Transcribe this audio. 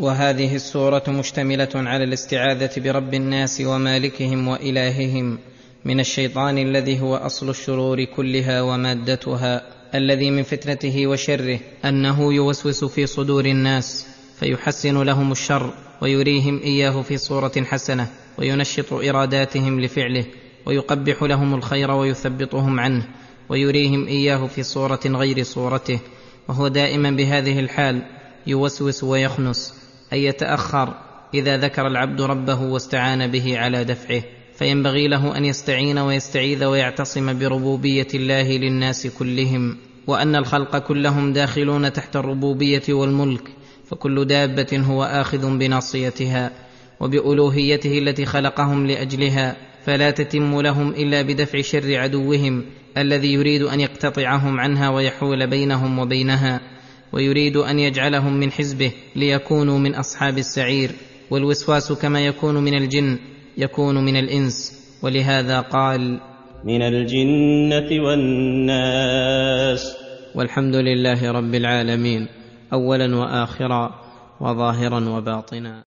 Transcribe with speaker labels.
Speaker 1: وهذه السورة مشتملة على الاستعاذة برب الناس ومالكهم وإلههم من الشيطان الذي هو أصل الشرور كلها ومادتها الذي من فتنته وشره أنه يوسوس في صدور الناس فيحسن لهم الشر ويريهم إياه في صورة حسنة وينشط إراداتهم لفعله ويقبح لهم الخير ويثبطهم عنه ويريهم إياه في صورة غير صورته وهو دائما بهذه الحال يوسوس ويخنس. أن يتأخر إذا ذكر العبد ربه واستعان به على دفعه فينبغي له أن يستعين ويستعيذ ويعتصم بربوبية الله للناس كلهم وأن الخلق كلهم داخلون تحت الربوبية والملك فكل دابة هو آخذ بناصيتها وبألوهيته التي خلقهم لأجلها فلا تتم لهم إلا بدفع شر عدوهم الذي يريد أن يقتطعهم عنها ويحول بينهم وبينها. ويريد أن يجعلهم من حزبه ليكونوا من أصحاب السعير والوسواس كما يكون من الجن يكون من الإنس ولهذا قال
Speaker 2: من الجنة والناس.
Speaker 1: والحمد لله رب العالمين اولا واخرا وظاهرا وباطنا.